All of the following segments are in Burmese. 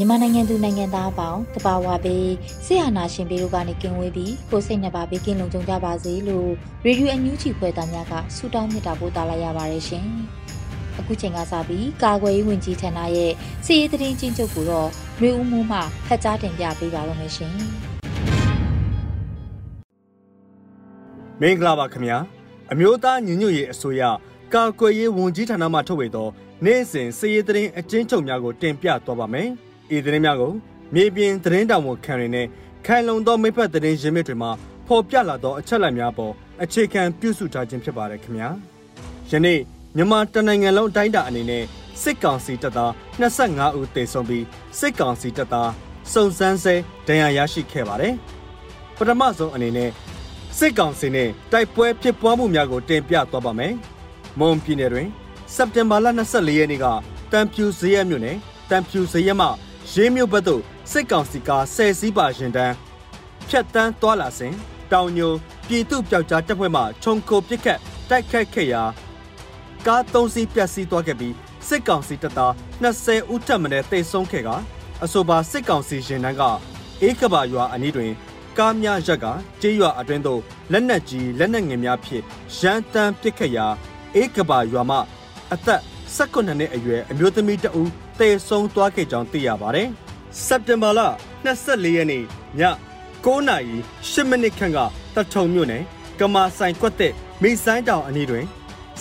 မြန်မာနိုင်ငံသူနိုင်ငံသားအပေါင်းတဘာဝပေးဆရာနာရှင်ပေတို့ကနေကင်ဝေးပြီးကိုစိတ်နှစ်ပါးဘေးကင်းလုံခြုံကြပါစေလို့ရေဒီယိုအန်ယူဂျီဖွဲ့သားများကဆုတောင်းမေတ္တာပို့သလာရပါတယ်ရှင်။အခုချိန်ကစပြီးကာကွယ်ရေးဝန်ကြီးဌာနရဲ့စီရေးသတင်းချင်းချုပ်ကိုတော့မျိုးဦးမှုမှဖတ်ကြားတင်ပြပေးပါရမရှင်။မင်္ဂလာပါခင်ဗျာ။အမျိုးသားညီညွတ်ရေးအစိုးရကာကွယ်ရေးဝန်ကြီးဌာနမှထုတ်ဝေသောနေ့စဉ်စီရေးသတင်းအချင်းချုပ်များကိုတင်ပြသွားပါမယ်။ ဤသတင်းများကိုမြေပြင်သတင်းတောင်ဝန်ခံတွေနဲ့ခိုင်လုံသောမိဖက်သတင်းရင်းမြစ်တွေမှာဖော်ပြလာသောအချက်အလက်များပေါ်အခြေခံပြုစုထားခြင်းဖြစ်ပါတယ်ခင်ဗျာယနေ့မြန်မာတနိုင်ငံလုံးအတိုင်းအတာအနေနဲ့စစ်ကောင်စီတပ်သား25ဦးသေဆုံးပြီးစစ်ကောင်စီတပ်သားစုံစမ်းဆဲဒဏ်ရာရရှိခဲ့ပါတယ်ပထမဆုံးအနေနဲ့စစ်ကောင်စီနဲ့တိုက်ပွဲဖြစ်ပွားမှုများကိုတင်ပြသွားပါမယ်မွန်ပြည်နယ်တွင်စက်တင်ဘာလ24ရက်နေ့ကတံဖြူဇရက်မြို့နယ်တံဖြူဇရက်မှ ရေးမြို့ဘက်သို့စစ်ကောင်စီကဆယ်စည်းပါရင်တန်းဖြတ်တန်းသွားလာစဉ်တောင်ညိုပြည်သူ့ပျောက်ကြားတပ်ဖွဲ့မှခြုံခိုပစ်ခတ်တိုက်ခတ်ခဲ့ရာကား၃စီးပျက်စီးသွားခဲ့ပြီးစစ်ကောင်စီတပ်သား20ဦးထပ်မံတေဆုံးခဲ့ကအဆိုပါစစ်ကောင်စီရင်တန်းကအေးကဘာရွာအနီးတွင်ကားများရက်ကကျေးရွာအတွင်းသို့လက်နက်ကြီးလက်နက်ငယ်များဖြင့်ရန်တမ်းပစ်ခတ်ရာအေးကဘာရွာမှအသက်18နှစ်အရွယ်အမျိုးသမီးတဦး တည်ဆုံသွားခဲ့ကြောင်းသိရပါတယ်။စက်တင်ဘာလ24ရက်နေ့ည9နာရီ10မိနစ်ခန့်ကတထုံမြို့နယ်ကမာဆိုင်ကွက်တဲ့မိဆိုင်တောင်အနီးတွင်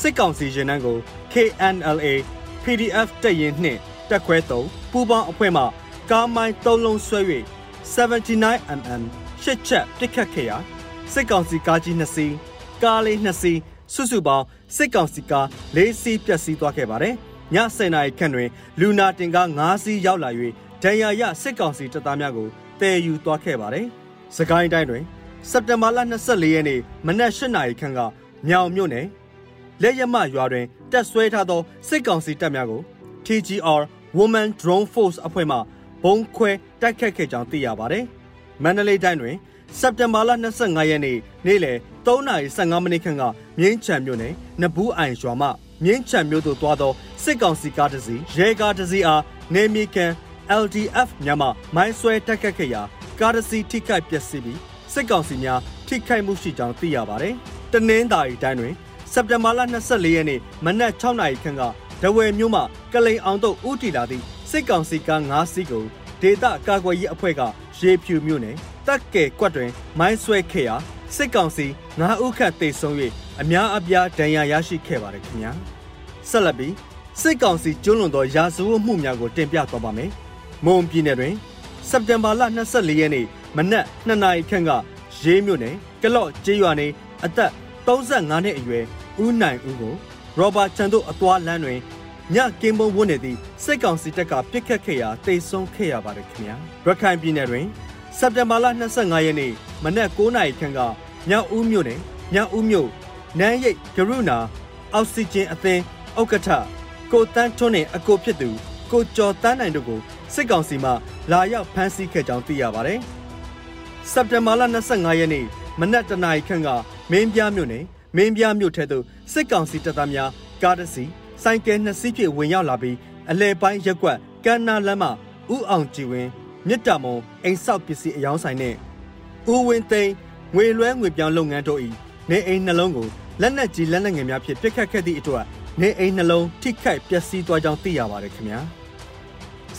စစ်ကောင်စီရင်နှန်းကို KNLA PDF တပ်ရင်းနှင့်တက်ခွဲသုံးပူးပေါင်းအဖွဲ့မှကားမိုင်း၃လုံးဆွဲ၍ 79mm ရှစ်ချက်ပစ်ခတ်ခဲ့ရာစစ်ကောင်စီကားကြီး2စီးကားလေး2စီးစုစုပေါင်းစစ်ကောင်စီကား၄စီးပျက်စီးသွားခဲ့ပါတယ်။ ည10နာရီခန့်တွင် လူနာတင်ကား9စီးရောက်လာ၍ဒဏ်ရာရစစ်ကောင်စီတပ်သားများကိုတည်ယူသွားခဲ့ပါတယ်။စကိုင်းတိုင်းတွင်စက်တင်ဘာလ24ရက်နေ့မနက်8နာရီခန့်ကမြောင်မြို့နယ်လက်ရမရွာတွင်တက်ဆွဲထားသောစစ်ကောင်စီတပ်များကို TGR Women Drone Force အဖွဲ့မှဘုံခွဲတိုက်ခတ်ခဲ့ကြောင်းသိရပါတယ်။မန္တလေးတိုင်းတွင်စက်တင်ဘာလ25ရက်နေ့နေ့လယ်3:15မိနစ်ခန့်ကမြင်းချံမြို့နယ်နဘူးအိုင်ရွာမှ မြင်းချံမြို့သို့သွားသောစစ်ကောင်စီကားတစ်စီးရဲကားတစ်စီးအားနေမြေကန် LDF မြန်မာမိုင်းဆွဲတက်ခတ်ခဲ့ရာကားတစ်စီးထိခိုက်ပျက်စီးပြီးစစ်ကောင်စီများထိခိုက်မှုရှိကြောင်းသိရပါတယ်။တနင်္သာရီတိုင်းတွင်စက်တင်ဘာလ24ရက်နေ့မနက်6နာရီခန့်ကဒဝယ်မြို့မှကလိန်အောင်တို့ဦးတီလာသည့်စစ်ကောင်စီကား9စီးကိုဒေသကာကွယ်ရေးအဖွဲ့ကရေဖြူမြို့နယ်တက်ကဲကွက်တွင်မိုင်းဆွဲခဲ့ရာ စစ်ကောင်စီ9ဦးခန့်တေဆုံး၍အများအပြားဒဏ်ရာရရှိခဲ့ပါတယ်ခင်ဗျာဆက်လက်ပြီးစစ်ကောင်စီကျွလွန်သောရာဇဝတ်မှုများကိုတင်ပြသွားပါမယ်။မွန်ပြည်နယ်တွင်စက်တင်ဘာလ24ရက်နေ့မနက်2နာရီခန့်ကရေးမြို့နယ်ကလော့ကျေးရွာနေအသက်35နှစ်အရွယ်ဦးနိုင်ဦးကိုရောဘာချန်တို့အသွားလမ်းတွင်ညကင်းဘုံဝန်းနေသည့်စစ်ကောင်စီတပ်ကပစ်ခတ်ခဲ့ရာတိတ်ဆုံးခဲ့ရပါတယ်ခင်ဗျာ။ရခိုင်ပြည်နယ်တွင် စက်တင်ဘာလ25ရက်နေ့မနက်9နာရီခန့်ကမြောက်ဦးမြို့နယ်မြောက်ဦးမြို့နန်းရိပ်ဂရုဏာအောက်ဆီဂျင်အသင်းဥက္ကဋ္ဌကိုတန်းထွန်းနဲ့အကိုဖြစ်သူကိုကျော်တန်းနိုင်တို့ကိုစစ်ကောင်စီမှလာရောက်ဖမ်းဆီးခဲ့ကြောင်းသိရပါတယ်။စက်တင်ဘာလ25ရက်နေ့မနက်တနာရီခန့်ကမင်းပြားမြို့နယ်မင်းပြားမြို့ထဲသို့စစ်ကောင်စီတပ်သားများကားတစ်စီးစိုင်းကဲနှစ်စီးဖြင့်ဝင်ရောက်လာပြီးအလဲပိုင်းရက်ကွက်ကန်းနာလမ်းမှဥအောင်ကြည်ဝင်း မြစ်တာမုံအိမ်ဆောက်ပစ္စည်းအယောင်းဆိုင်နဲ့ဦးဝင်းသိန်းငွေလွှဲငွေပြောင်းလုပ်ငန်းတို့၏နေအိမ်နှလုံးကိုလက်နက်ကြီးလက်နက်ငယ်များဖြင့်ပစ်ခတ်ခဲ့သည့်အတွက်နေအိမ်နှလုံးထိခိုက်ပျက်စီးသွားကြောင်းသိရပါတယ်ခင်ဗျာ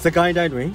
စကိုင်းတိုင်းတွင်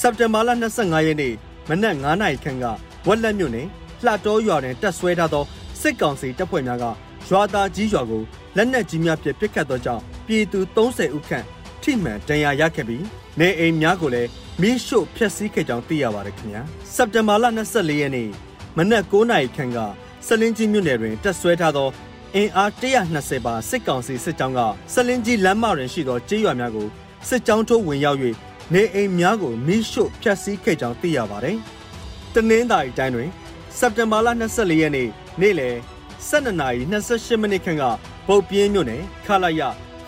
စက်တင်ဘာလ25ရက်နေ့မနက်9:00နာရီခန့်ကဝက်လက်မြို့နယ်လှတော်ရွာတွင်တက်ဆွဲထားသောစစ်ကောင်စီတပ်ဖွဲ့များကရွာသားကြီးရွာကိုလက်နက်ကြီးများဖြင့်ပစ်ခတ်သောကြောင့်ပြည်သူ30ဦးခန့်ထိမှန်ဒဏ်ရာရခဲ့ပြီးနေအိမ်များကိုလည်း မီးရှို့ဖျက်ဆီးခဲ့ကြောင်းသိရပါတယ်ခင်ဗျာစက်တင်ဘာလ24ရက်နေ့မနက်9:00နာရီခန့်ကစလင်းကြီးမြို့နယ်တွင်တက်ဆွဲထားသောအင်အား120ပါစစ်ကောင်စီစစ်ကြောင်းကစလင်းကြီးလမ်းမတွင်ရှိသောကျေးရွာများကိုစစ်ကြောင်းထိုးဝင်ရောက်၍နေအိမ်များကိုမီးရှို့ဖျက်ဆီးခဲ့ကြောင်းသိရပါတယ်။တနင်္သာရီတိုင်းတွင်စက်တင်ဘာလ24ရက်နေ့နေ့လယ်12နာရီ28မိနစ်ခန့်ကပုတ်ပြင်းမြို့နယ်ခလာရ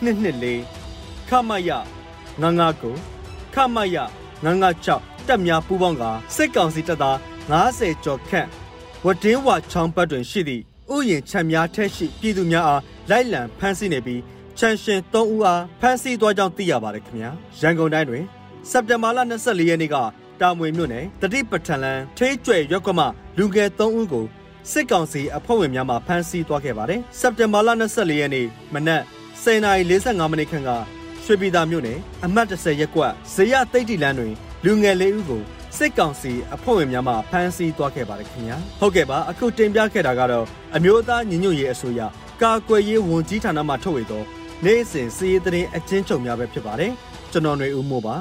224ခမရ959ခမရ 996တပ်များပူးပေါင်းကစစ်ကောင်စီတပ်သား90ကျော်ခန့်ဝဒင်းဝချောင်းပတ်တွင်ရှိသည့်ဥယျာဉ်ချက်များထက်ရှိပြည်သူများအားလိုက်လံဖမ်းဆီးနေပြီးချန်ရှင်3ဦးအားဖမ်းဆီးသွားကြောင်းသိရပါတယ်ခင်ဗျာရန်ကုန်တိုင်းတွင်စက်တင်ဘာလ24ရက်နေ့ကတာမွေမြို့နယ်တတိပဋ္ဌာန်လန်ထွေးကျွဲရွက်ကမလူငယ်3ဦးကိုစစ်ကောင်စီအဖွဲ့ဝင်များမှဖမ်းဆီးသွားခဲ့ပါတယ်စက်တင်ဘာလ24ရက်နေ့မနက်10:45မိနစ်ခန့်က ရွှေပြည်သာမြို့နယ်အမှတ်30ရပ်ကွက်ဇေယသိတ်တီလန်းတွင်လူငယ်လေးဦးကိုစစ်ကောင်စီအဖွဲ့ဝင်များမှဖမ်းဆီးသွားခဲ့ပါတယ်ခင်ဗျာဟုတ်ကဲ့ပါအခုတင်ပြခဲ့တာကတော့အမျိုးသားညီညွတ်ရေးအစိုးရကာကွယ်ရေးဝန်ကြီးဌာနမှထုတ်ဝေသောနေ့စဉ်စီးရီးသတင်းအချင်းချုပ်များပဲဖြစ်ပါတယ်ကျွန်တော်ຫນွေဦးမို့ပါ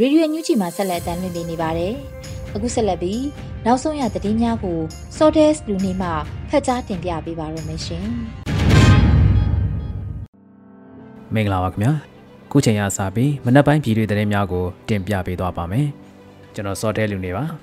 ရေဒီယိုညူချီမှာဆက်လက်တင်ပြနေပါတယ်။ အခုဆက်လက်ပြီးနောက်ဆုံးရသတင်းများကို Sortes လူနေမှဖတ်ကြားတင်ပြပေးပါရမရှင်။မင်္ဂလာပါခင်ဗျာ။ခုချိန်ရစပြီးမနက်ပိုင်းပြည်တွင်သတင်းများကိုတင်ပြပေးသွားပါမယ်။ကျွန်တော် Sortes လူနေပါ။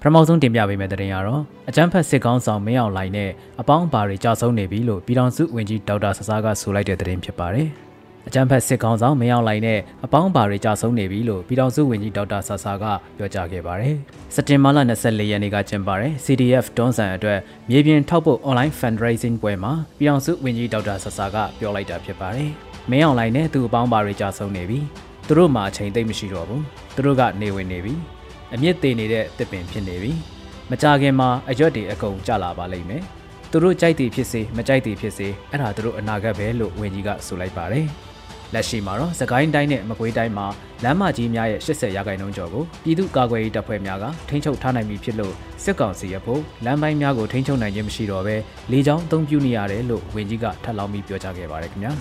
ပထမဆုံးတင်ပြပေးမယ့်သတင်းကတော့အကြမ်းဖက်စစ်ကောင်းဆောင်မင်းအောင်လှိုင်နဲ့အပေါင်းအပါတွေကြာဆုံးနေပြီလို့ပြည်ထောင်စုဝန်ကြီးဒေါက်တာဆဆာကဆိုလိုက်တဲ့သတင်းဖြစ်ပါတယ်။ အကြံဖက်စစ်ကောင်ဆောင်မရောက်လိုက်နဲ့အပေါင်းပါတွေကြာဆုံးနေပြီလို့ပြည်ထောင်စုဝန်ကြီးဒေါက်တာဆာဆာကပြောကြားခဲ့ပါတယ်။စက်တင်ဘာလ24ရက်နေ့ကကျင်းပတဲ့ CDF တွန်းဆန်အတွက်မြေပြင်ထောက်ပို့ online fundraising ပွဲမှာပြည်ထောင်စုဝန်ကြီးဒေါက်တာဆာဆာကပြောလိုက်တာဖြစ်ပါတယ်။မင်းအောင်လိုက်နဲ့သူ့အပေါင်းပါတွေကြာဆုံးနေပြီ။သူတို့မှအချိန်သိမ့်မရှိတော့ဘူး။သူတို့ကနေဝင်နေပြီ။အမြင့်သေးနေတဲ့တစ်ပင်ဖြစ်နေပြီ။မကြခင်မှာအရွက်တွေအကုန်ကျလာပါလိမ့်မယ်။သူတို့ကြိုက်သည်ဖြစ်စေမကြိုက်သည်ဖြစ်စေအဲ့ဒါသူတို့အနာဂတ်ပဲလို့ဝန်ကြီးကဆိုလိုက်ပါတယ်။ လက်ရှိမှာတော့စကိုင်းတိုင်းနဲ့မကွေးတိုင်းမှာလမ်းမကြီးများရဲ့80ရာခိုင်နှုန်းကျော်ကိုပြည်သူ့ကာကွယ်ရေးတပ်ဖွဲ့များကထိန်းချုပ်ထားနိုင်ပြီဖြစ်လို့စစ်ကောင်စီရဲ့ဖို့လမ်းပိုင်းများကိုထိန်းချုပ်နိုင်ခြင်းမရှိတော့ဘဲလေကြောင်းအုံပြုနေရတယ်လို့ဝန်ကြီးကထပ်လောင်းပြီးပြောကြားခဲ့ပါတယ်ခင်ဗျာ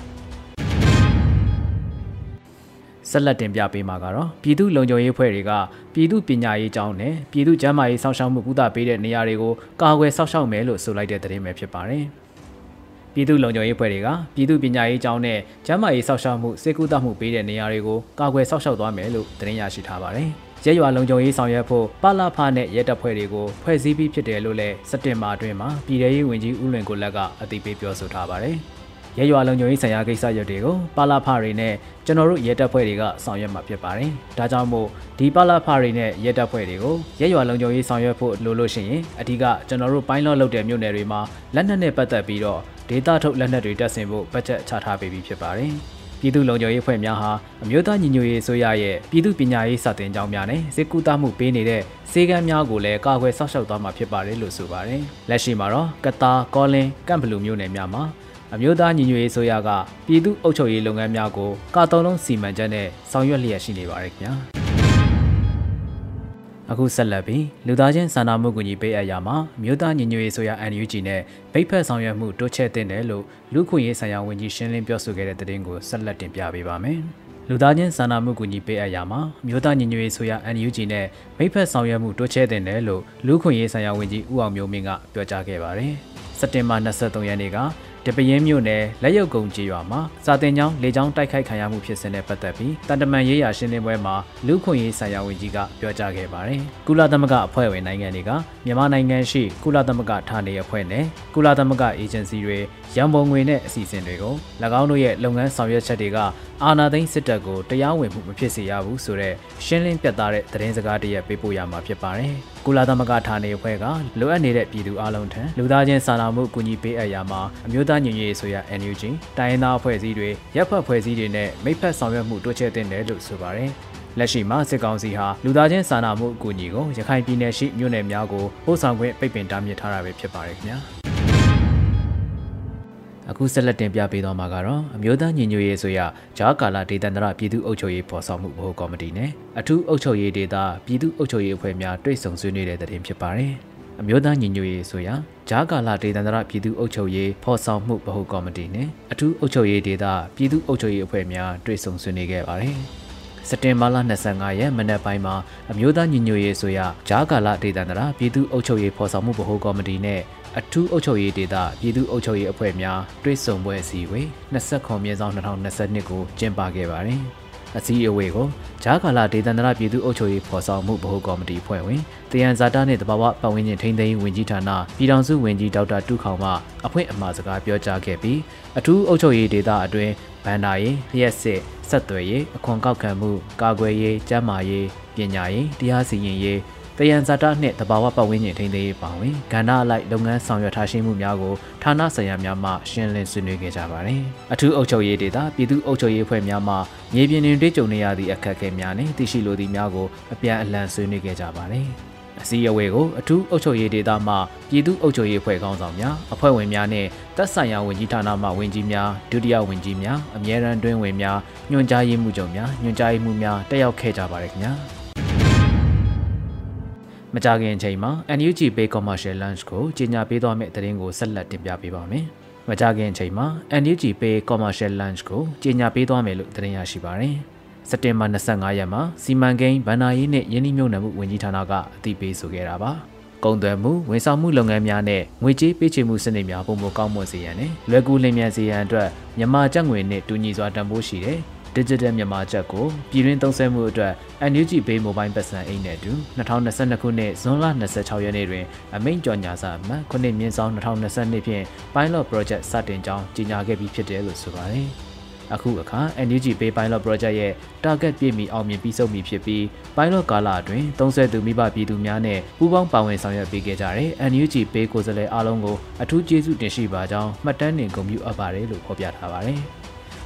ဆက်လက်တင်ပြပေးမှာကတော့ပြည်သူ့လုံခြုံရေးဖွဲ့တွေကပြည်သူ့ပညာရေးကျောင်းနဲ့ပြည်သူ့ကျန်းမာရေးစောင့်ရှောက်မှုကုသပေးတဲ့နေရာတွေကိုကာကွယ်စောင့်ရှောက်မယ်လို့ဆိုလိုက်တဲ့သတင်းပဲဖြစ်ပါတယ်။ ပြည်သူ့လုံခြုံရေးဖွဲ့တွေကပြည်သူ့ပညာရေးကျောင်းနဲ့ကျန်းမာရေးစောင့်ရှောက်မှုစေကူတမှုပေးတဲ့နေရာတွေကိုကာကွယ်စောင့်ရှောက်သွားမယ်လို့သတင်းရရှိထားပါတယ်။ရဲရွာလုံခြုံရေးဆောင်ရွက်ဖို့ပလာဖနဲ့ရဲတပ်ဖွဲ့တွေကိုဖွဲ့စည်းပြီးဖြစ်တယ်လို့လည်းစက်တင်ဘာအတွင်းမှာပြည်ထရေးဝန်ကြီးဦးလွင်ကိုလက်ကအသိပေးပြောဆိုထားပါတယ်။ ရဲရွာလုံခြုံရေးဆိုင်ရာကိစ္စရပ်တွေကိုပါလာဖတွေနဲ့ကျွန်တော်တို့ရဲတပ်ဖွဲ့တွေကဆောင်ရွက်မှာဖြစ်ပါတယ်။ဒါကြောင့်မို့ဒီပါလာဖတွေနဲ့ရဲတပ်ဖွဲ့တွေကိုရဲရွာလုံခြုံရေးဆောင်ရွက်ဖို့လိုလို့ရှိရင်အဓိကကျွန်တော်တို့ပိုင်းလော့လုပ်တဲ့မြို့နယ်တွေမှာလက်နက်နဲ့ပတ်သက်ပြီးတော့ဒေတာထုတ်လက်နက်တွေတပ်ဆင်ဖို့ဘတ်ဂျက်ချထားပေးပြီးဖြစ်ပါတယ်။ပြည်သူ့လုံခြုံရေးဖွဲ့များဟာအမျိုးသားညီညွတ်ရေးအစိုးရရဲ့ပြည်သူ့ပညာရေးစတင်ကြောင်းများနဲ့စစ်ကူတာမှုပေးနေတဲ့စေကမ်းများကိုလည်းကာကွယ်စောင့်ရှောက်သွားမှာဖြစ်ပါတယ်လို့ဆိုပါတယ်။လက်ရှိမှာတော့ကတာ၊ကောလင်း၊ကန့်ဘလူမျိုးနယ်များမှာ အမျိုးသားညီညွတ်ရေးအစိုးရကပြည်သူ့အုပ်ချုပ်ရေးလုပ်ငန်းများကိုကာတုံးလုံးစီမံချက်နဲ့ဆောင်ရွက်လျက်ရှိနေပါတယ်ခင်ဗျာ။အခုဆက်လက်ပြီးလူသားချင်းစာနာမှုကူညီပေးအပ်ရာမှာမြို့သားညီညွတ်ရေးဆိုရ NUG နဲ့ဗိတ်ဖက်ဆောင်ရွက်မှုတိုးချဲ့တင်တယ်လို့လူခွင့်ရေးဆိုင်ရာဝန်ကြီးရှင်းလင်းပြောဆိုခဲ့တဲ့သတင်းကိုဆက်လက်တင်ပြပေးပါမယ်။လူသားချင်းစာနာမှုကူညီပေးအပ်ရာမှာမြို့သားညီညွတ်ရေးဆိုရ NUG နဲ့ဗိတ်ဖက်ဆောင်ရွက်မှုတိုးချဲ့တင်တယ်လို့လူခွင့်ရေးဆိုင်ရာဝန်ကြီးဦးအောင်မျိုးမင်းကပြောကြားခဲ့ပါတယ်။စက်တင်ဘာ23ရက်နေ့က တပရင်းမြို့နယ်လက်ရုပ်ကုန်းကြီးရွာမှာစာတင်ကျောင်းလေကျောင်းတိုက်ခိုက်ခံရမှုဖြစ်စဉ်နဲ့ပတ်သက်ပြီးတန်တမန်ရေးရာရှင်းလင်းပွဲမှာလူခွင့်ရေးဆိုင်ရာဝန်ကြီးကပြောကြားခဲ့ပါတယ်။ကုလသမဂ္ဂအဖွဲ့ဝင်နိုင်ငံတွေကမြန်မာနိုင်ငံရှိကုလသမဂ္ဂဌာနေအဖွဲ့နဲ့ကုလသမဂ္ဂအေဂျင်စီတွေရန်ပုံငွေနဲ့အစီအစဉ်တွေကို၎င်းတို့ရဲ့လုပ်ငန်းဆောင်ရွက်ချက်တွေကအာဏာသိမ်းစစ်တပ်ကိုတရားဝင်မှုမဖြစ်စေရဘူးဆိုတဲ့ရှင်းလင်းပြသတဲ့သတင်းစကားတရက်ပေးပို့ရမှာဖြစ်ပါတယ်။ ကုလသမဂ္ဂဌာနေအဖွဲ့ကလိုအပ်နေတဲ့ပြည်သူအလုံးထံလူသားချင်းစာနာမှုကူညီပေးအပ်ရာမှာအမျိုးသားညီညွတ်ရေးဆိုရ NUG တိုင်းရင်းသားအဖွဲ့အစည်းတွေရပ်ဖက်ဖွဲ့စည်းတွေနဲ့မိဖက်ဆောင်ရွက်မှုတိုးချဲ့တင်တယ်လို့ဆိုပါတယ်။လက်ရှိမှာစစ်ကောင်စီဟာလူသားချင်းစာနာမှုအကူအညီကိုရခိုင်ပြည်နယ်ရှိမြို့နယ်များကိုပို့ဆောင်ခွင့်ပိတ်ပင်တားမြစ်ထားတာပဲဖြစ်ပါတယ်ခင်ဗျာ အခုဆက်လက်တင်ပြပေးသွားမှာကတော့အမျိုးသားညီညွတ်ရေးဆိုရဂျာကာလာဒေသန္တရပြည်သူ့အုပ်ချုပ်ရေးဖော်ဆောင်မှုဗဟိုကော်မတီနဲ့အထူးအုပ်ချုပ်ရေးဒေသပြည်သူ့အုပ်ချုပ်ရေးအဖွဲ့များတွိတ်ဆုံဆွေးနွေးတဲ့တဲ့တင်ဖြစ်ပါတယ်။အမျိုးသားညီညွတ်ရေးဆိုရဂျာကာလာဒေသန္တရပြည်သူ့အုပ်ချုပ်ရေးဖော်ဆောင်မှုဗဟိုကော်မတီနဲ့အထူးအုပ်ချုပ်ရေးဒေသပြည်သူ့အုပ်ချုပ်ရေးအဖွဲ့များတွိတ်ဆုံဆွေးနွေးခဲ့ပါတယ်။စက်တင်ဘာလ25ရက်မနက်ပိုင်းမှာအမျိုးသားညီညွတ်ရေးဆိုရဂျာကာလာဒေသန္တရပြည်သူ့အုပ်ချုပ်ရေးဖော်ဆောင်မှုဗဟိုကော်မတီနဲ့ အထူးအုပ်ချုပ်ရေးဒေသပြည်သူ့အုပ်ချုပ်ရေးအဖွဲ့များတွဲဆုံပွဲအစည်းအဝေး29မြင်းဆောင်2022ကိုကျင်းပခဲ့ပါတယ်။အစည်းအဝေးကိုဂျာကာလာဒေသန္တရပြည်သူ့အုပ်ချုပ်ရေးဖော်ဆောင်မှုဗဟိုကော်မတီအဖွဲ့ဝင်တယန်ဇာတာနှင့်တဘာဝပတ်ဝန်းကျင်ထိန်းသိမ်းရေးဝန်ကြီးဌာနပြည်ထောင်စုဝန်ကြီးဒေါက်တာတူခေါင်မှအဖွင့်အမှာစကားပြောကြားခဲ့ပြီးအထူးအုပ်ချုပ်ရေးဒေသအတွင်းဗန္ဒာရေးလျှက်စစ်ဆက်သွယ်ရေးအခွန်ကောက်ခံမှုကာကွယ်ရေးကျန်းမာရေးပညာရေးတရားစီရင်ရေး တယံဇာတာနှင့်တဘာဝပတ်ဝန်းကျင်ထိန်းသိမ်းရေးပါဝင်ကဏ္ဍအလိုက်လုပ်ငန်းဆောင်ရွက်ထားရှိမှုများကိုဌာနဆိုင်ရာများမှရှင်းလင်းဆွေးနွေးခဲ့ကြပါတယ်။အထူးအုပ်ချုပ်ရေးဒေသပြည်သူ့အုပ်ချုပ်ရေးအဖွဲ့များမှမြေပြင်တွင်တွေ့ကြုံနေရသည့်အခက်အခဲများနှင့်သိရှိလိုသည့်များကိုအပြန်အလှန်ဆွေးနွေးခဲ့ကြပါတယ်။အစည်းအဝေးကိုအထူးအုပ်ချုပ်ရေးဒေသမှပြည်သူ့အုပ်ချုပ်ရေးအဖွဲ့ခေါင်းဆောင်များအဖွဲ့ဝင်များနဲ့တပ်ဆိုင်ရာဝန်ကြီးဌာနမှဝန်ကြီးများဒုတိယဝန်ကြီးများအမြဲတမ်းတွင်းဝင်များညွှန်ကြားရေးမှူးချုပ်များညွှန်ကြားရေးမှူးများတက်ရောက်ခဲ့ကြပါတယ်ခင်ဗျာ။ မကြခင်အချိန်မှာ NUG Pay Commercial Launch ကိုကြီးညာပေးသွားမယ့်သတင်းကိုဆက်လက်တင်ပြပေးပါမယ်။မကြခင်အချိန်မှာ NUG Pay Commercial Launch ကိုကြီးညာပေးသွားမယ်လို့သတင်းရရှိပါတယ်။စက်တင်ဘာ25ရက်မှာစီမံကိန်းဗန္နာရေးနဲ့ယင်းနှိမ့်မြုံနယ်မှုဝန်ကြီးဌာနကအသိပေးဆိုခဲ့တာပါ။ကုန်သွယ်မှုဝန်ဆောင်မှုလုပ်ငန်းများနဲ့ငွေကြေးပေးချေမှုစနစ်များပုံမကောင်းမွန်စေရန်နဲ့လွယ်ကူလျင်မြန်စေရန်အတွက်မြန်မာကျပ်ငွေနဲ့တူညီစွာတန်ဖိုးရှိတဲ့ Digital မြန်မာချက်ကိုပြည်တွင်းသုံးစွဲမှုအတွက် NUG Pay Mobile ပတ်စံအိတ်နဲ့အတူ2022ခုနှစ်ဇွန်လ26ရက်နေ့တွင်အမိန့်ကြော်ညာစာအမှတ်9မြင်းဆောင်2022ဖြင့် Pilot Project စတင်ကြောင်းကြေညာခဲ့ပြီးဖြစ်တယ်လို့ဆိုပါတယ်။အခုအခါ NUG Pay Pilot Project ရဲ့ target ပြည့်မီအောင်မြင်ပြီးဆုံးပြီဖြစ်ပြီး Pilot ကာလအတွင်းသုံးစွဲသူမိဘပြည်သူများနဲ့ပူးပေါင်းပါဝင်ဆောင်ရွက်ပေးခဲ့ကြတဲ့ NUG Pay ကိုယ်စားလှယ်အားလုံးကိုအထူးကျေးဇူးတင်ရှိပါကြောင်းမှတ်တမ်းတင်ဂုဏ်ပြုအပ်ပါတယ်လို့ဖော်ပြထားပါတယ်။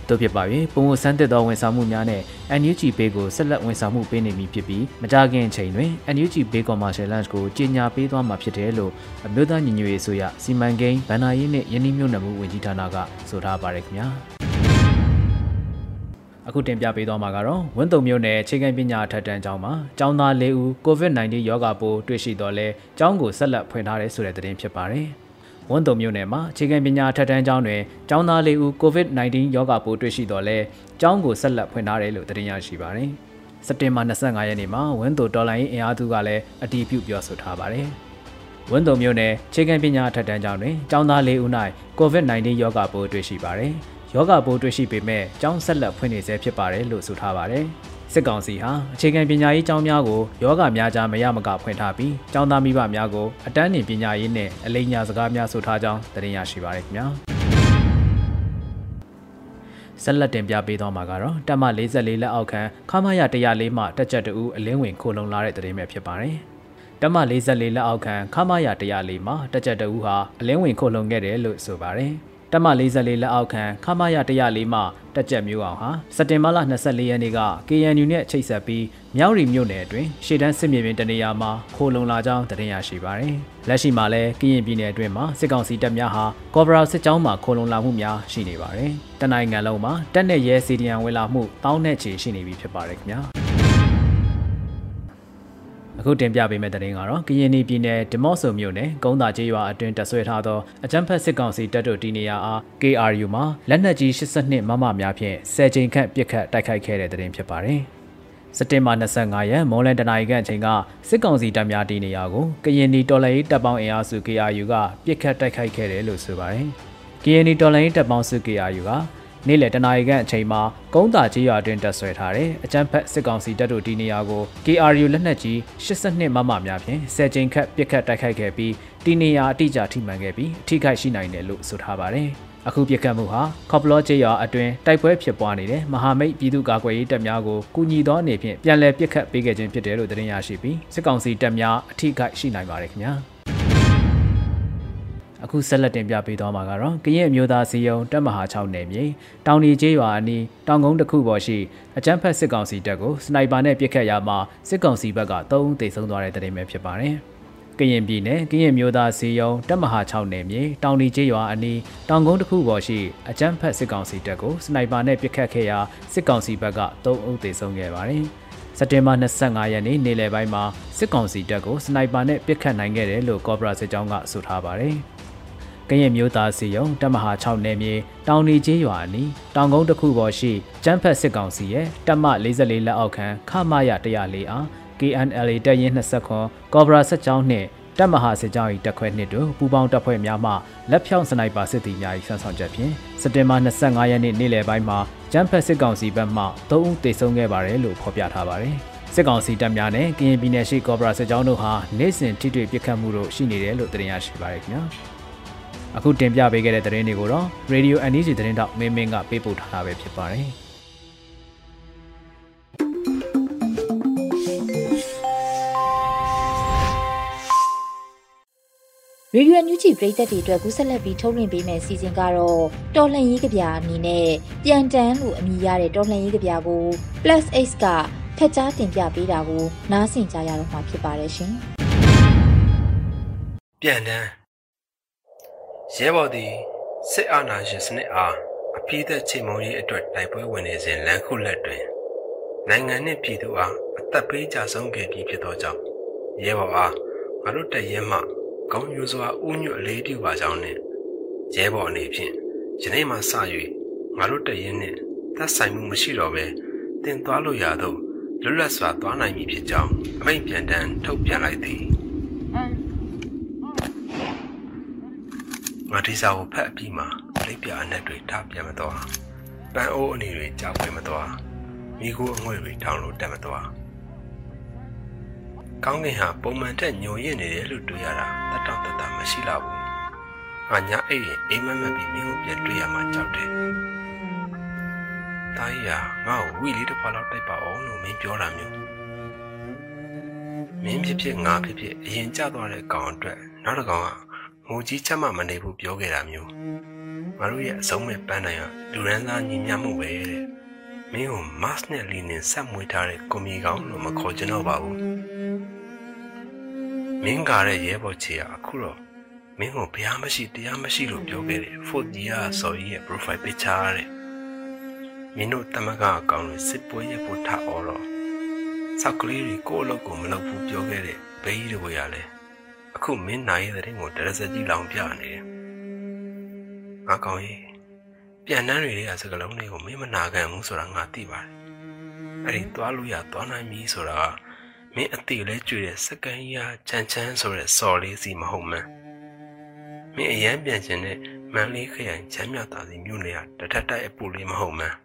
တို့ဖြစ်ပါ၍ပုံမဆန်းသက်သောဝန်ဆောင်မှုများနဲ့ NUG Pay ကိုဆက်လက်ဝန်ဆောင်မှုပေးနေမည်ဖြစ်ပြီးမကြာခင်အချိန်တွင် NUG Pay Commercial Launch ကိုကြီးညာပေးသွားမှာဖြစ်တယ်လို့အမျိုးသားညီညွတ်ရေးဆိုရစီမံကိန်းဗန္နာရေးနှင့်ယင်းနှိမ့်မြုံနယ်မှုဝန်ကြီးဌာနကဆိုထားပါရခင်ဗျာအခုတင်ပြပေးသွားမှာကတော့ဝင်းတုံမြို့နယ်ခြေကံပညာထက်တန်းကျောင်းမှာကျောင်းသား၄ဦး COVID-19 ရောဂါပိုးတွေ့ရှိတော့လဲကျောင်းကိုဆက်လက်ဖွင့်ထားတယ်ဆိုတဲ့သတင်းဖြစ်ပါတယ်။ ဝန်းတုံမြို့နယ်မှာအခြေခံပညာထက်တန်းကျောင်းတွင်ကျောင်းသားလေးဦး COVID-19 ရောဂါပိုးတွေ့ရှိတော့လဲကျောင်းကိုဆက်လက်ဖွင့်ထားတယ်လို့သတင်းရရှိပါတယ်။စက်တင်ဘာ25ရက်နေ့မှာဝန်းတုံတော်လိုင်းအင်အားစုကလည်းအတည်ပြုပြောဆိုထားပါတယ်။ဝန်းတုံမြို့နယ်အခြေခံပညာထက်တန်းကျောင်းတွင်ကျောင်းသားလေးဦး၌ COVID-19 ရောဂါပိုးတွေ့ရှိပါတယ်။ယောဂပိုးတွေ့ရှိပေမဲ့ကျောင်းဆက်လက်ဖွင့်နေဆဲဖြစ်ပါတယ်လို့ဆိုထားပါတယ်။ စစ်ကောင်စီဟာအခြေခံပညာရေးကျောင်းများကိုယောဂများကြားမရမကဖွင့်ထားပြီးကျောင်းသားမိဘများကိုအတန်းတင်ပညာရေးနဲ့အလိညာစကားများဆိုထားကြောင်းသတင်းရရှိပါရခင်ဗျာဆက်လက်တင်ပြပေးသွားမှာကတော့တက်မ44လက်အောက်ခံခမာရ104မှတက်ကြက်တူအလင်းဝင်ခိုလုံလာတဲ့သတင်းပဲဖြစ်ပါတယ်တက်မ44လက်အောက်ခံခမာရ104မှတက်ကြက်တူဟာအလင်းဝင်ခိုလုံခဲ့တယ်လို့ဆိုပါတယ် တက်မ44လက်အောက်ခံခမာရ104မှတက်ကြက်မျိုးအောင်ဟာစက်တင်ဘာလ24ရက်နေ့က KNU နဲ့ချိတ်ဆက်ပြီးမြောက်ရီမြို့နယ်အတွင်းရှေ့တန်းစစ်မြေပြင်တနေရာမှာခိုလုံလာကြောင်းတင်ရရှိပါတယ်။လက်ရှိမှာလည်းကရင်ပြည်နယ်အတွင်းမှာစစ်ကောင်စီတပ်များဟာကော်ဘရာစစ်ကြောင်းမှာခိုလုံလာမှုများရှိနေပါတယ်။တနိုင်ငံလုံးမှာတက်နဲ့ရဲစီဒီယံဝင်လာမှုတောင်းနဲ့ချီရှိနေပြီဖြစ်ပါတယ်ခင်ဗျာ။ အခုတင်ပြပေးမယ့်သတင်းကတော့ကရင်ပြည်နယ်ဒီမော့ဆိုမြို့နယ်ကုန်းသာကျေးရွာအတွင်းတဆွဲထားသောအကြမ်းဖက်စစ်ကောင်စီတပ်တို့တည်နေရာအား KRU မှာလက်နက်ကြီး82မမများဖြင့်10ချိန်ခန့်ပစ်ခတ်တိုက်ခိုက်ခဲ့တဲ့သတင်းဖြစ်ပါတယ်။စက်တင်ဘာ25ရက်မွန်လန်တနာရီခန့်အချိန်ကစစ်ကောင်စီတပ်များတည်နေရာကိုကရင်ပြည်တော်လှန်ရေးတပ်ပေါင်းအင်အားစု KRU ကပစ်ခတ်တိုက်ခိုက်ခဲ့တယ်လို့ဆိုပါတယ်။ KN တော်လှန်ရေးတပ်ပေါင်းစု KRU က နေ့လယ်တနာရီခန့်အချိန်မှာကုန်းတာကြီးရွာတွင်တက်ဆွဲထားတဲ့အကြမ်းဖက်စစ်ကောင်စီတပ်တို့ဒီနေရာကို KRU လက်နက်ကြီး82မမများဖြင့်ဆယ်ကြိမ်ခန့်ပစ်ခတ်တိုက်ခိုက်ခဲ့ပြီးဒီနေရာအတိအကျထိမှန်ခဲ့ပြီးအထိခိုက်ရှိနိုင်တယ်လို့ဆိုထားပါတယ်။အခုပြစ်ခတ်မှုဟာကော့ပလော့ကျေးရွာအတွင်းတိုက်ပွဲဖြစ်ပွားနေတဲ့မဟာမိတ်ပြည်သူ့ကာကွယ်ရေးတပ်များကိုကူညီသောအနေဖြင့်ပြန်လည်ပစ်ခတ်ပေးခဲ့ခြင်းဖြစ်တယ်လို့သတင်းရရှိပြီးစစ်ကောင်စီတပ်များအထိခိုက်ရှိနိုင်ပါတယ်ခင်ဗျာ။ အအခုဆက်လက်တင်ပြပေးသွားမှာကတော့ကရင်အမျိုးသားစီယုံတပ်မဟာ6နယ်မြေတောင်ဒီကျေးရွာအနီးတောင်ကုန်းတစ်ခုပေါ်ရှိအကြမ်းဖက်စစ်ကောင်စီတပ်ကိုစနိုက်ပါနဲ့ပစ်ခတ်ရမှာစစ်ကောင်စီဘက်က3ဦးသေဆုံးသွားတဲ့တဲ့တင်ပဲဖြစ်ပါတယ်။ကရင်ပြည်နယ်ကရင်မျိုးသားစီယုံတပ်မဟာ6နယ်မြေတောင်ဒီကျေးရွာအနီးတောင်ကုန်းတစ်ခုပေါ်ရှိအကြမ်းဖက်စစ်ကောင်စီတပ်ကိုစနိုက်ပါနဲ့ပစ်ခတ်ခဲ့ရာစစ်ကောင်စီဘက်က3ဦးသေဆုံးခဲ့ပါတယ်။စက်တင်ဘာ25ရက်နေ့နေ့လယ်ပိုင်းမှာစစ်ကောင်စီတပ်ကိုစနိုက်ပါနဲ့ပစ်ခတ်နိုင်ခဲ့တယ်လို့ကော့ဘရာစစ်ကြောင်းကဆိုထားပါတယ်။က ရင်မျိုးသားစီယုံတပ်မဟာ6နယ်မြေတောင်နေကျေးရွာအနီးတောင်ကုန်းတစ်ခုပေါ်ရှိကျန်းဖက်စစ်ကောင်စီရဲ့တပ်မ44လက်အောက်ခံခမရ104အား KNLA တပ်ရင်း20ခွန်ကော့ဘရာစစ်ကြောင်းနှင့်တပ်မဟာစစ်ကြောင်း၏တပ်ခွဲနှစ်တို့ပူးပေါင်းတပ်ဖွဲ့များမှလက်ဖြောင့်စနိုက်ပါစစ်သည်များ၏ဆန်းဆောင်ချက်ဖြင့်စက်တင်ဘာ25ရက်နေ့နေ့လယ်ပိုင်းမှာကျန်းဖက်စစ်ကောင်စီဘက်မှ3ဦးသေဆုံးခဲ့ပါတယ်လို့ဖော်ပြထားပါတယ်။စစ်ကောင်စီတပ်များနဲ့ကရင်ပြည်နယ်ရှိကော့ဘရာစစ်ကြောင်းတို့ဟာနေ့စဉ်ထိတွေ့ပစ်ခတ်မှုတို့ရှိနေတယ်လို့သတင်းရရှိပါရခင်ဗျာ။ အခုတင်ပြပေးခဲ့တဲ့သတင်းတွေကိုတော့ Radio NEG သတင်းတောက်မင်းမင်းကပေးပို့ထားတာပဲဖြစ်ပါတယ်။ရေဒီယိုအန်ယူဂျီပရိသတ်တွေအတွက်ကူးဆက်လက်ပြီးထုတ်လွှင့်ပေးမယ့်အစီအစဉ်ကတော့တော်လှန်ရေးကြပြအနေနဲ့ပြန်တန်းလို့အမည်ရတဲ့တော်လှန်ရေးကြပြကို Plus X ကဖက်ကြားတင်ပြပေးတာကိုနားဆင်ကြရတော့မှာဖြစ်ပါတယ်ရှင်။ပြန်တန်း ရဲဘော်သည်စစ်အာဏာရှင်စနစ်အားအပြည့်သက်ချိန်မုံရေးအတွက်တိုက်ပွဲဝင်နေစဉ်လမ်းခုလက်တွင်နိုင်ငံနှင့်ပြည်သူအားအသက်ပေးကြဆုံးခဲ့ပြီးဖြစ်သောကြောင့်ရဲဘော်အားငါတို့တရဲမှကောင်းယူစွာဥညွတ်အလေးပြုပါကြောင်းနှင့်ရဲဘော်အနေဖြင့်ယနေ့မှစ၍ငါတို့တရင်နှင့်သက်ဆိုင်မှုမရှိတော့ဘဲတင်သွားလို့ရသောလွတ်လပ်စွာသွားနိုင်မည်ဖြစ်ကြောင်းအမိန့်ပြန်တမ်းထုတ်ပြန်လိုက်သည် ငါဒီစာကိုဖတ်အပြီးမှာလိပ်ပြအနက်တွေထားပြန်မသွားပန်းအိုးအနေတွေကြောက်ပဲမသွားမိကိုအငွေ့တွေထောင်လို့တက်မသွားကောင်းကင်ဟာပုံမှန်တက်ညိုရင့်နေတယ်လို့တွေ့ရတာတတ်တော့တတ်တာမရှိလာဘူး။ငါညာအိတ်ရင်အိမ်မက်မက်ပြီးမင်းကိုပြန်တွေ့ရမှကြောက်တယ်။တာကြီးဟာငါ့ကိုဝီလေးတစ်ခွာလောက်တိုက်ပါအောင်လို့မင်းပြောတာမျိုး။မင်းဖြစ်ဖြစ်ငါဖြစ်ဖြစ်အရင်ကြသွားတဲ့ကောင်အတွက်နောက်တစ်ကောင်က ငိုကြီးချက်မှမနေဘူးပြောခဲ့တာမျိုး။ငါတို့ရဲ့အဆုံးမဲ့ပန်းနိုင်ဟာလူရန်သားညီမျှမှုပဲတဲ့။မင်းကိုမတ်နဲ့လီနဲ့ဆက်မွေးထားတဲ့ကွန်မီကောင်လို့မခေါ်ချင်တော့ပါဘူး။မင်းကားတဲ့ရဲဘော်ချေကအခုတော့မင်းကိုဘုရားမရှိတရားမရှိလို့ပြောခဲ့တယ်ဖို့ကြီးကစော်ကြီးရဲ့ profile picture တဲ့မင်းတို့တမကအကောင်တွေစစ်ပွဲရဖို့ထားအော်တော့စောက်ကလေးတွေကိုယ့်အလုပ်ကိုမလုပ်ဘူးပြောခဲ့တဲ့ဘေးကြီးတွေကလည်း အခုမင်းနိုင်တဲ့တဲ့ကိုတရစကြီးလောင်ပြနေတယ်ငါကောင်ကြီးပြန်တန်းတွေကစကလုံးတွေကိုမင်းမနာခံဘူးဆိုတာငါသိပါတယ်အဲ့ဒီသွားလို့ရသွားနိုင်ပြီဆိုတာကမင်းအတိလဲကျွေတဲ့စကန်ကြီးဟာချမ်းချမ်းဆိုတဲ့စော်လေးစီမဟုတ်မှန်းမင်းအရန်ပြန်ခြင်းနဲ့မန်လေးခရိုင်ချမ်းမြတာစီမြို့နယ်ကတထက်တိုက်အပူလေးမဟုတ်မှန်း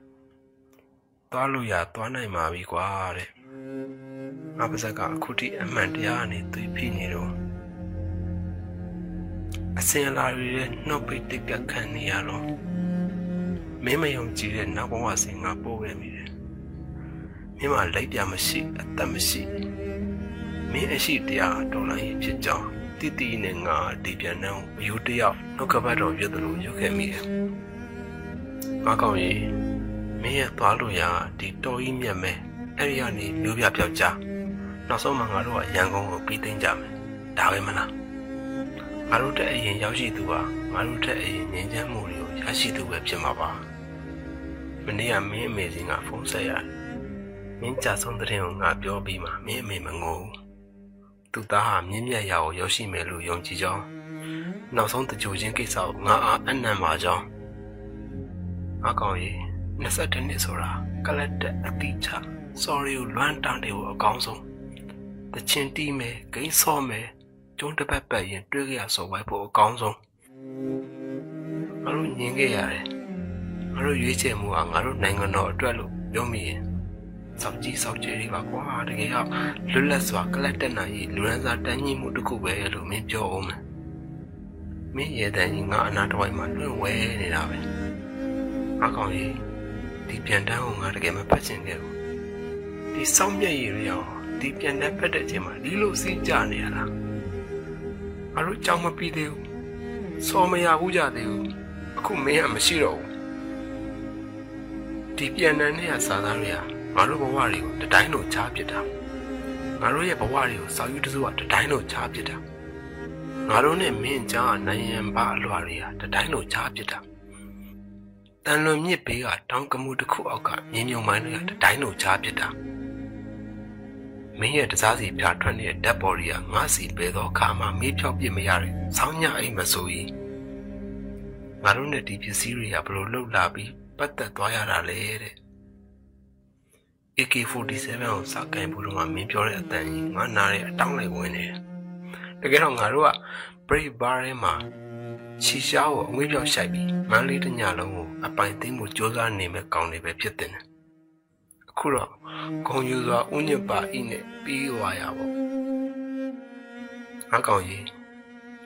သွားလို့ရသွားနိုင်ပါပြီကွာတဲ့ငါပါဇက်ကအခုထိအမှန်တရားနဲ့သွေးဖိနေတော့ အစင်လာရီရဲ့နှုတ်ပိတ်တိတ်ကခံနေရတော့မင်းမယုံကြည်တဲ့နောက်ဘဝစဉ်ငါပို့ခဲ့မိတယ်မင်းမလိုက်ပြမရှိအသက်မရှိမင်းအရှိတရားတော်လိုင်းဖြစ်ကြောင်းတိတိနဲ့ငါဒီပြန်နှောင်းအယူတယောက်နှုတ်ကပတ်တော်ပြသလိုရုပ်ခဲ့မိတယ်။ငါကောင်းကြီးမင်းရဲ့သွားလို့ရဒီတော်ကြီးမြတ်မဲအဲ့ဒီကနေမျိုးပြပြောက်ကြနောက်ဆုံးမှငါတို့ကရန်ကုန်ကိုပြီးသိမ်းကြမယ်။ဒါပဲမလား။ ငါတို့တက်အရင်ရောက်ရှိသူဟာငါတို့တက်အရင်ငြိမ်းချမ်းမှုတွေကိုရရှိသူပဲဖြစ်မှာပါ။မနေ့ကမင်းအမေစင်ကဖုန်းဆက်ရတယ်။မင်းကြဆုံးတဲ့ရင်ကိုငါပြောပြီးမှမင်းအမေမငိုဘူး။သူသားဟာမြင့်မြတ်ရာကိုရောက်ရှိမယ်လို့ယုံကြည်ကြောင်းနောက်ဆုံးတကြိုချင်းကိစ္စကိုငါအားအနံ့ပါကြောင်းအကောင်ကြီး22နှစ်ဆိုတာကလတ်တဲ့အတိချ sorry ကိုလွမ်းတန်းတယ်ကိုအကောင်းဆုံးတချင်တီးမယ်ဂိမ်းဆော့မယ် ကျုံးတစ်ပတ်ပတ်ရင်တွေးကြရစော်ဝိုက်ဖို့အကောင်းဆုံးငါတို့ညင်ခဲ့ရတယ်ငါတို့ရွေးချယ်မှုဟာငါတို့နိုင်ငံတော်အတွက်လို့ပြောမိရင်စောက်ကြည့်စောက်ကြည့်လေးပါကွာတကယ်တော့လွတ်လပ်စွာကလပ်တက်နိုင်ရေးလူရန်စာတန်းကြီးမှုတစ်ခုပဲလို့မင်းပြောအောင်မယ်မင်းရဲ့တန်းကြီးငါအနာတဝိုက်မှာလွင့်ဝဲနေတာပဲငါကောင်ကြီးဒီပြန်တန်းကိုငါတကယ်မဖတ်ချင်ခဲ့ဘူးဒီစောင်းမြက်ရည်ရောဒီပြန်တန်းဖတ်တဲ့ချိန်မှာဒီလိုစီးကြနေရလား ငါတို့ကြောင်မပြီးသေးဘူးစော်မရဘူးကြသေးဘူးအခုမင်းကမရှိတော့ဘူးဒီပြန်နန်းနဲ့စာသားတွေကငါတို့ဘဝတွေကိုတတိုင်းလို့ချားပစ်တာငါတို့ရဲ့ဘဝတွေကိုစောက်ယူတစုကတတိုင်းလို့ချားပစ်တာငါတို့နဲ့မင်းကြားနိုင်ရန်ဘာအလွာတွေကတတိုင်းလို့ချားပစ်တာတန်လွန်မြစ်ဘေးကတောင်ကမှုတစ်ခုအောက်ကမြင်းမြုံမိုင်းတွေကတတိုင်းလို့ချားပစ်တာ မင်းရဲ့တစားစီပြထွက်နေတဲ့ဓာတ်ပေါ်တွေကငါစီပဲသောအခါမှာမေးဖြောက်ပြစ်မရတဲ့ဆောင်းညအိမ်မဆိုရင်ငါတို့နဲ့ဒီပစ္စည်းတွေကဘလို့လှုပ်လာပြီးပတ်သက်သွားရတာလေတဲ့ AK47 ကိုစကင်ဘူးတော့မင်းပြောတဲ့အတန်ကြီးငါနားရဲ့အတောင်းလိုက်ဝင်နေတယ်တကယ်တော့ငါတို့က Brave Bar ထဲမှာချီရှားကိုအငွေ့ပြောက်ရှိုက်ပြီးမန်းလေးတညလုံးကိုအပိုင်သိမ်းမှုစ조사နေမဲ့ကောင်းနေပဲဖြစ်တဲ့အ ခုတော့ဂုံယူစွာဥညစ်ပါဤနဲ့ပြီးသွားရပါအကောင်ကြီး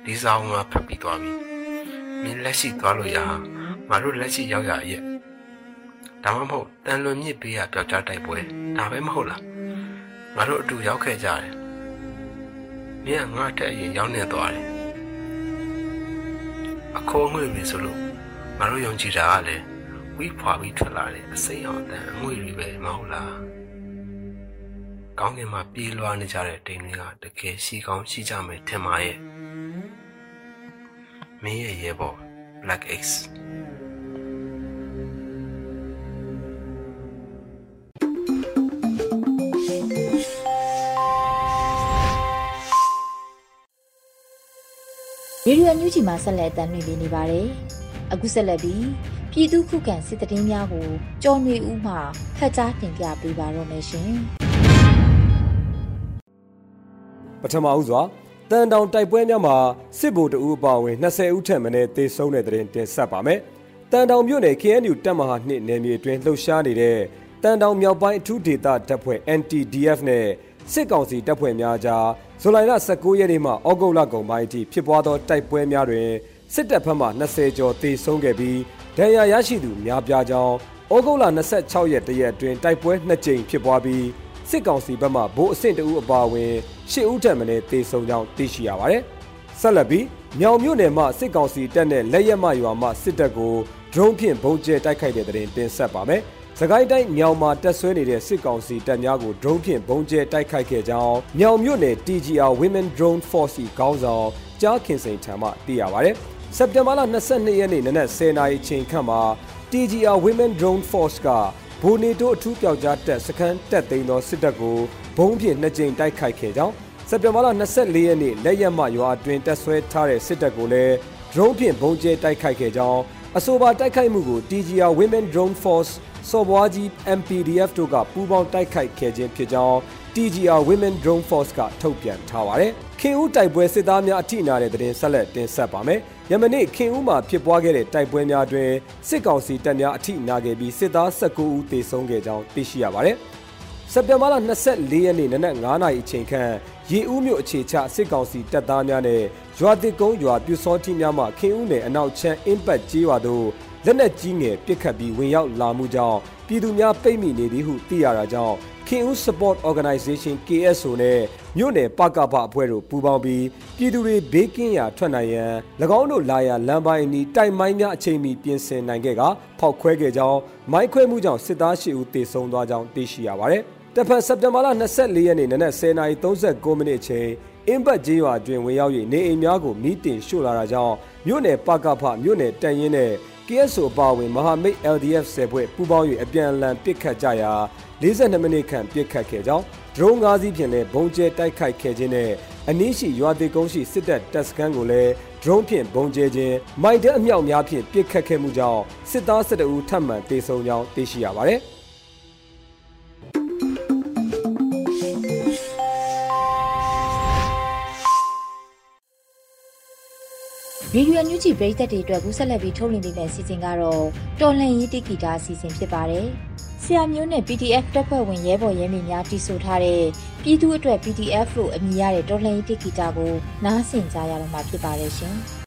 ဒီဆောင်မှာဖတ်ပြီးသွားပြီမင်းလက်ရှိသွားလို့ရငါတို့လက်ရှိရောက်ရရဲ့ဒါမှမဟုတ်တန်လွန်မြစ်ပေးရပျောက်ကြားတိုက်ပွဲဒါပဲမဟုတ်လားငါတို့အတူရောက်ခဲ့ကြတယ်မင်းကငါ့တက်အရင်ရောက်နေသွားတယ်အခေါ်ငွေပြီဆိုလို့ငါတို့ယုံကြည်တာကလည်း ဝိဖွာပြီးထွက်လာတဲ့အစိမ်းအောင်တန်အငွေတွေပဲမဟုတ်လားကောင်းကင်မှာပြေးလွှားနေကြတဲ့တိမ်တွေကတကယ်ရှိကောင်းရှိကြမယ်ထင်ပါရဲ့မင်းရဲ့ရဲဘော် Black X ရေဒီယိုညူချီမှာဆက်လက်တင်ပြနေပါတယ်။အခုဆက်လက်ပြီး ပြည်သူခုခံစစ်တရင်များကိုကြော်နေဦးမှဖတ်ကြားတင်ပြပေးပါတော့မယ်ရှင်။ပထမဦးစွာတန်တောင်တိုက်ပွဲများမှာစစ်ဗိုလ်တအူအပါအဝင်20ဦးထက်မနည်းသေဆုံးတဲ့တဲ့တင်တင်ဆက်ပါမယ်။တန်တောင်မြို့နယ် KNU တပ်မဟာ2နယ်မြေအတွင်းလှုပ်ရှားနေတဲ့တန်တောင်မြောက်ပိုင်းအထူးဒေသတပ်ဖွဲ့ NTDF နဲ့စစ်ကောင်စီတပ်ဖွဲ့များကြားဇူလိုင်လ19ရက်နေ့မှဩဂုတ်လကုန်ပိုင်းအထိဖြစ်ပွားသောတိုက်ပွဲများတွင်စစ်တပ်ဘက်မှ20ကျော်သေဆုံးခဲ့ပြီး ဒဏ်ရာရရှိသူများပြားကြောင်းဩဂုတ်လ26ရက်တရက်အတွင်းတိုက်ပွဲ2ကြိမ်ဖြစ်ပွားပြီးစစ်ကောင်စီဘက်မှဗိုလ်အဆင့်တဦးအပါအဝင်10ဦးထက်မနည်းသေဆုံးကြောင်းသိရှိရပါတယ်။ဆက်လက်ပြီးမြောင်မြို့နယ်မှစစ်ကောင်စီတပ်နဲ့လက်ရက်မရွာမှစစ်တပ်ကိုဒရုန်းဖြင့်ဘုံကျဲတိုက်ခိုက်တဲ့တဲ့တင်တင်ဆက်ပါမယ်။စကိုင်းတိုင်းမြောင်မှာတက်ဆွဲနေတဲ့စစ်ကောင်စီတပ်များကို drone ဖြင့်ဘုံကျဲတိုက်ခိုက်ခဲ့ကြောင်းမြောင်မြို့နယ် TGR Women Drone Force ခေါင်းဆောင်ကြားခင်စိန်ထံမှသိရပါဗျ။ စက်တင်ဘာလ22ရက်နေ့နနက်10:00နာရီချိန်ခန့်မှာ TGR Women Drone Force ကဘိုနေတိုအထူးပြောက်ကြားတပ်စခန်းတက်သိမ်းသောစစ်တပ်ကိုဘုံဖြင့်နှစ်ကြိမ်တိုက်ခိုက်ခဲ့ကြောင်းစက်တင်ဘာလ24ရက်နေ့လက်ရက်မှရွာအတွင်းတက်ဆွဲထားတဲ့စစ်တပ်ကိုလည်း drone ဖြင့်ဘုံကျဲတိုက်ခိုက်ခဲ့ကြောင်းအဆိုပါတိုက်ခိုက်မှုကို TGR Women Drone Force စော်ဘွားကြီး MPDF တို့ကပူးပေါင်းတိုက်ခိုက်ခဲ့ခြင်းဖြစ်ကြောင်း TGR Women Drone Force ကထုတ်ပြန်ထားပါတယ်။ခင်ဦးတိုက်ပွဲစစ်သားများအထိနာတဲ့တဲ့ဆက်လက်တင်ဆက်ပါမယ်။ ယမနေ့ခင်ဦးမှာဖြစ်ပွားခဲ့တဲ့တိုက်ပွဲများတွင်စစ်ကောင်စီတပ်များအထိနာခဲ့ပြီးစစ်သား19ဦးသေဆုံးခဲ့ကြောင်းသိရှိရပါတယ်။စက်တင်ဘာလ24ရက်နေ့နနက်9:00နာရီအချိန်ခန့်ရေဦးမြို့အခြေချစစ်ကောင်စီတပ်သားများနဲ့ရွာတစ်ကုန်းရွာပြူစောတိများမှခင်ဦးနယ်အနောက်ချမ်းအင်းပတ်ကျေးရွာသို့လက်နက်ကြီးငယ်ပစ်ခတ်ပြီးဝင်ရောက်လာမှုကြောင့်ပြည်သူများပိတ်မိနေသည်ဟုသိရတာကြောင့် ခင်ဦး Support Organization KSO နဲ့မြို့နယ်ပကပအဖွဲ့တို့ပူးပေါင်းပြီးပြည်သူတွေဘေးကင်းရာထွက်နိုင်ရန်၎င်းတို့လာရလမ်းပိုင်းအနီးတိုက်မိုင်းများအချိန်မီပြင်ဆင်နိုင်ခဲ့ကဖောက်ခွဲခဲ့ကြောင်းမိုင်းခွဲမှုကြောင့်စစ်သား၈ဦးသေဆုံးသွားကြောင်းသိရှိရပါတယ်။တဖန်စက်တင်ဘာလ24ရက်နေ့နနက်10:39မိနစ်အချိန်အင်းဘတ်ကျေးရွာတွင်ဝင်ရောက်၍နေအိမ်များကိုမိတင်ရှို့လာတာကြောင့်မြို့နယ်ပကဖမြို့နယ်တန်ရင်နဲ့ KSO အပါအဝင်မဟာမိတ် LDF ဆယ်ဖွဲ့ပူးပေါင်း၍အပြန်အလှန်ပစ်ခတ်ကြရာ42မိနစ်ခန့်ပစ်ခတ်ခဲ့ကြောင်းဒရုန်း၅စီးဖြင့်လည်းဘုံကျဲတိုက်ခိုက်ခဲ့ခြင်းနဲ့အနည်းရှိရွာသေးကုန်းရှိစစ်တပ်တပ်စခန်းကိုလည်းဒရုန်းဖြင့်ဘုံကျဲခြင်းမိုက်တဲ့အမြောက်များဖြင့်ပစ်ခတ်ခဲ့မှုကြောင့်စစ်သား12ဦးထပ်မံတေဆုံးကြောင်းသိရှိရပါတယ်။ ရေဒီယိုညူဂျီပရိသတ်တွေအတွက်ကူးဆက်လက်ပြီးထုတ်လွှင့်ပေးမယ့်အစီအစဉ်ကတော့တော်လှန်ရေးတိဂီတာအစီအစဉ်ဖြစ်ပါတယ်။ဆရာမျိုးနဲ့ PDF တပ်ဖွဲ့ဝင်ရဲဘော်ရဲမေများတီးဆိုထားတဲ့ပြည်သူ့အတွက် PDF လို့အမည်ရတဲ့တော်လှန်ရေးတိဂီတာကိုနားဆင်ကြရတော့မှာဖြစ်ပါတယ်ရှင်။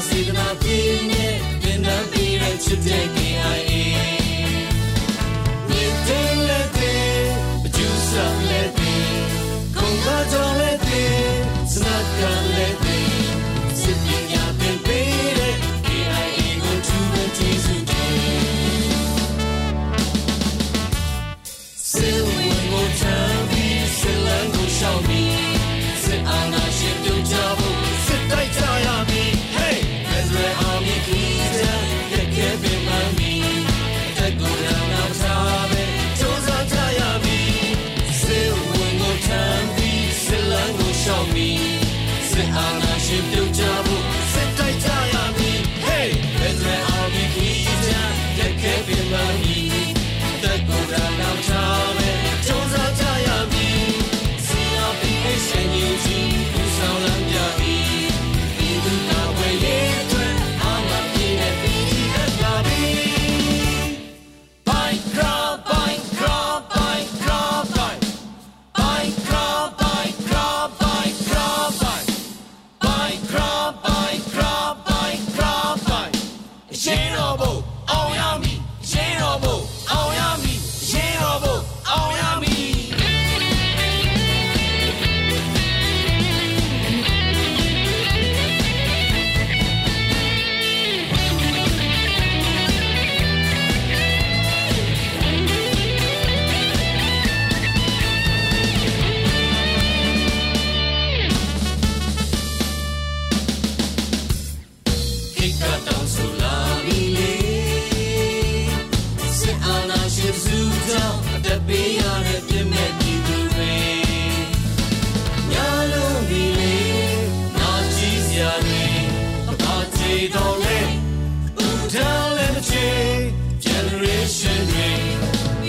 signal ပေးရတဲ့ပြည့်မဲ့ပြည်သူတွေညာလုံးဒီလေနာကြည့်စရာတွေဘာချေတော်လဲဦးထောင်လဲမချေ generation တွေ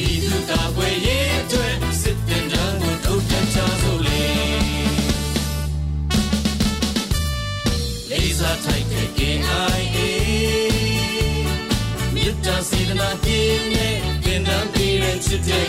ဤသူတာပွဲရဲ့အတွက်စစ်တင်တန်းကိုထုတ်ပြန်ချစို့လေလေးစားထိုက်တဲ့ KIA မြစ်တာစေတနာပြင်းနဲ့က